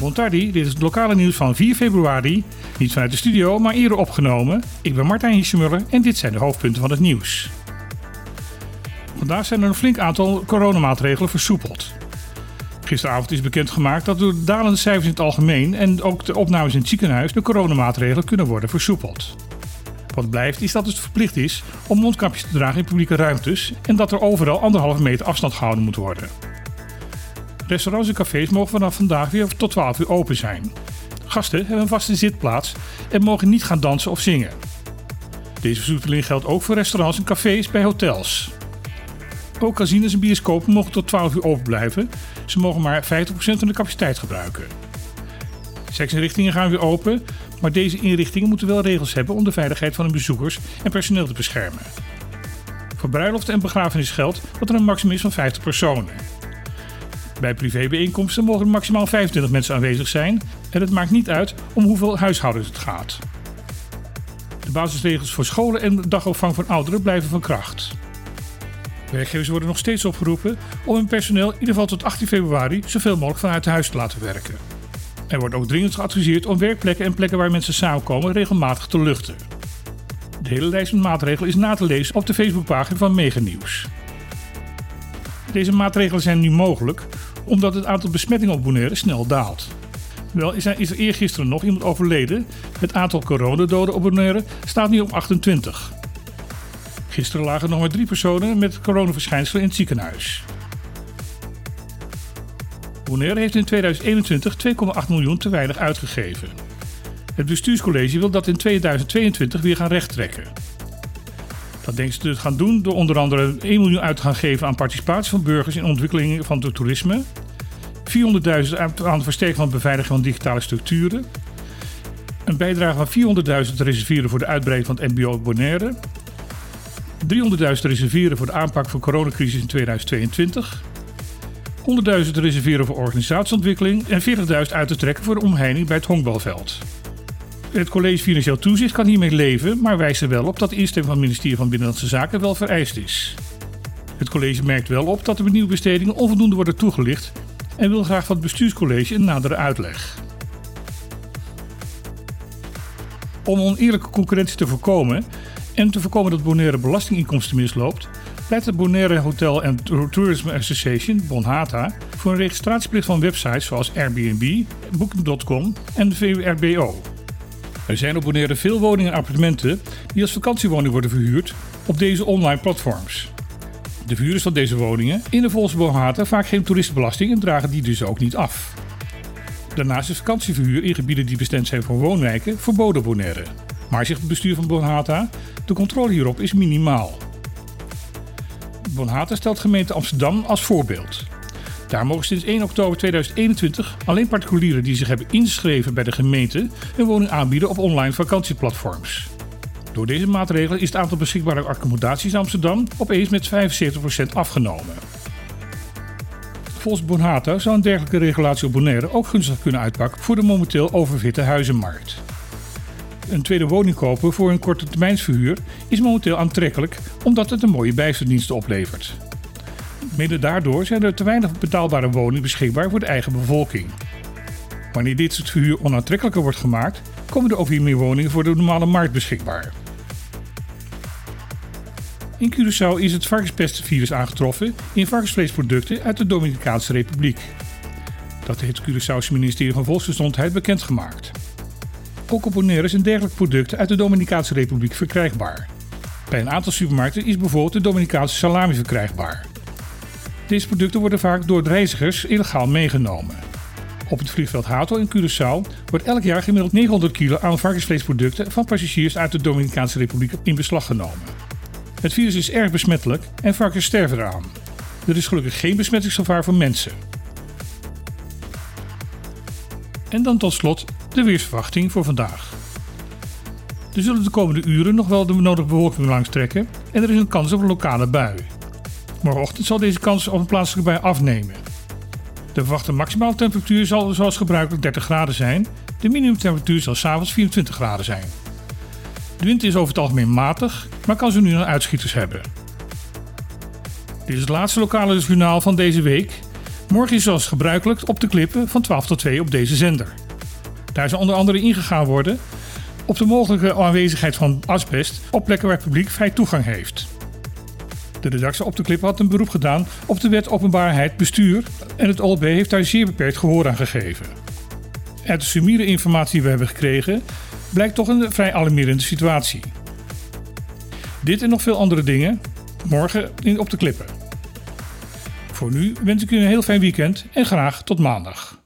Montardi, dit is het lokale nieuws van 4 februari. Niet vanuit de studio, maar eerder opgenomen. Ik ben Martijn Hiesjemuller en dit zijn de hoofdpunten van het nieuws. Vandaag zijn er een flink aantal coronamaatregelen versoepeld. Gisteravond is bekendgemaakt dat door de dalende cijfers in het algemeen en ook de opnames in het ziekenhuis de coronamaatregelen kunnen worden versoepeld. Wat blijft is dat het verplicht is om mondkapjes te dragen in publieke ruimtes en dat er overal anderhalve meter afstand gehouden moet worden. Restaurants en cafés mogen vanaf vandaag weer tot 12 uur open zijn. Gasten hebben een vaste zitplaats en mogen niet gaan dansen of zingen. Deze versoepeling geldt ook voor restaurants en cafés bij hotels. Ook casinos en bioscopen mogen tot 12 uur open blijven. Ze mogen maar 50% van de capaciteit gebruiken. Seksinrichtingen gaan weer open, maar deze inrichtingen moeten wel regels hebben om de veiligheid van hun bezoekers en personeel te beschermen. Voor bruiloften en begrafenis geldt dat er een maximum is van 50 personen. Bij privébijeenkomsten mogen er maximaal 25 mensen aanwezig zijn en het maakt niet uit om hoeveel huishoudens het gaat. De basisregels voor scholen en dagopvang van ouderen blijven van kracht. Werkgevers worden nog steeds opgeroepen om hun personeel in ieder geval tot 18 februari zoveel mogelijk vanuit huis te laten werken. Er wordt ook dringend geadviseerd om werkplekken en plekken waar mensen samenkomen regelmatig te luchten. De hele lijst met maatregelen is na te lezen op de Facebookpagina van Meganieuws. Deze maatregelen zijn nu mogelijk omdat het aantal besmettingen op Bonaire snel daalt. Wel is er, is er eergisteren nog iemand overleden. Het aantal coronadoden op Bonaire staat nu op 28. Gisteren lagen nog maar drie personen met coronaverschijnselen in het ziekenhuis. Bonaire heeft in 2021 2,8 miljoen te weinig uitgegeven. Het bestuurscollege wil dat in 2022 weer gaan rechttrekken. Dat denken ze te gaan doen door onder andere 1 miljoen uit te gaan geven aan participatie van burgers in ontwikkeling van het toerisme, 400.000 aan de versterking van beveiliging van digitale structuren, een bijdrage van 400.000 te reserveren voor de uitbreiding van het MBO Bonaire, 300.000 te reserveren voor de aanpak van coronacrisis in 2022, 100.000 te reserveren voor organisatieontwikkeling en 40.000 uit te trekken voor de omheining bij het honkbalveld. Het college Financieel Toezicht kan hiermee leven, maar wijst er wel op dat de instemming van het ministerie van Binnenlandse Zaken wel vereist is. Het college merkt wel op dat de nieuwe bestedingen onvoldoende worden toegelicht en wil graag van het bestuurscollege een nadere uitleg. Om oneerlijke concurrentie te voorkomen en te voorkomen dat Bonaire belastinginkomsten misloopt, pleit de Bonaire Hotel and Tourism Association, Bonhata, voor een registratieplicht van websites zoals Airbnb, Booking.com en de VRBO. Er zijn op Bonaire veel woningen en appartementen die als vakantiewoning worden verhuurd op deze online platforms. De verhuurders van deze woningen in de volgens Bonhata vaak geen toeristenbelasting en dragen die dus ook niet af. Daarnaast is vakantieverhuur in gebieden die bestemd zijn voor woonwijken verboden Bonaire. Maar zegt het bestuur van Bonhata, de controle hierop is minimaal. Bonhata stelt gemeente Amsterdam als voorbeeld. Daar mogen sinds 1 oktober 2021 alleen particulieren die zich hebben ingeschreven bij de gemeente een woning aanbieden op online vakantieplatforms. Door deze maatregelen is het aantal beschikbare accommodaties in Amsterdam opeens met 75% afgenomen. Volgens Bonhata zou een dergelijke regulatie op Bonaire ook gunstig kunnen uitpakken voor de momenteel overfitte huizenmarkt. Een tweede woning kopen voor een korte termijnsverhuur is momenteel aantrekkelijk omdat het een mooie bijverdienste oplevert. Mede daardoor zijn er te weinig betaalbare woningen beschikbaar voor de eigen bevolking. Wanneer dit soort verhuur onaantrekkelijker wordt gemaakt, komen er ook weer meer woningen voor de normale markt beschikbaar. In Curaçao is het varkenspestvirus aangetroffen in varkensvleesproducten uit de Dominicaanse Republiek. Dat heeft het Curaçaose ministerie van Volksgezondheid bekendgemaakt. Ook op Bonaire zijn dergelijke producten uit de Dominicaanse Republiek verkrijgbaar. Bij een aantal supermarkten is bijvoorbeeld de Dominicaanse salami verkrijgbaar. Deze producten worden vaak door reizigers illegaal meegenomen. Op het vliegveld Hato in Curaçao wordt elk jaar gemiddeld 900 kilo aan varkensvleesproducten van passagiers uit de Dominicaanse Republiek in beslag genomen. Het virus is erg besmettelijk en varkens sterven eraan. Er is gelukkig geen besmettingsgevaar voor mensen. En dan tot slot de weersverwachting voor vandaag. Er zullen de komende uren nog wel de nodige bewolking langs trekken en er is een kans op een lokale bui. Morgenochtend zal deze kans op een plaatselijke bui afnemen. De verwachte maximale temperatuur zal zoals gebruikelijk 30 graden zijn. De minimumtemperatuur zal s'avonds 24 graden zijn. De wind is over het algemeen matig, maar kan ze nu een uitschieters hebben. Dit is het laatste lokale journaal van deze week. Morgen is zoals gebruikelijk op de klippen van 12 tot 2 op deze zender. Daar zal onder andere ingegaan worden op de mogelijke aanwezigheid van asbest op plekken waar het publiek vrij toegang heeft. De redactie op de clip had een beroep gedaan op de wet openbaarheid bestuur en het OLB heeft daar zeer beperkt gehoor aan gegeven. Uit de summiere informatie die we hebben gekregen blijkt toch een vrij alarmerende situatie. Dit en nog veel andere dingen morgen in op de klippen. Voor nu wens ik u een heel fijn weekend en graag tot maandag.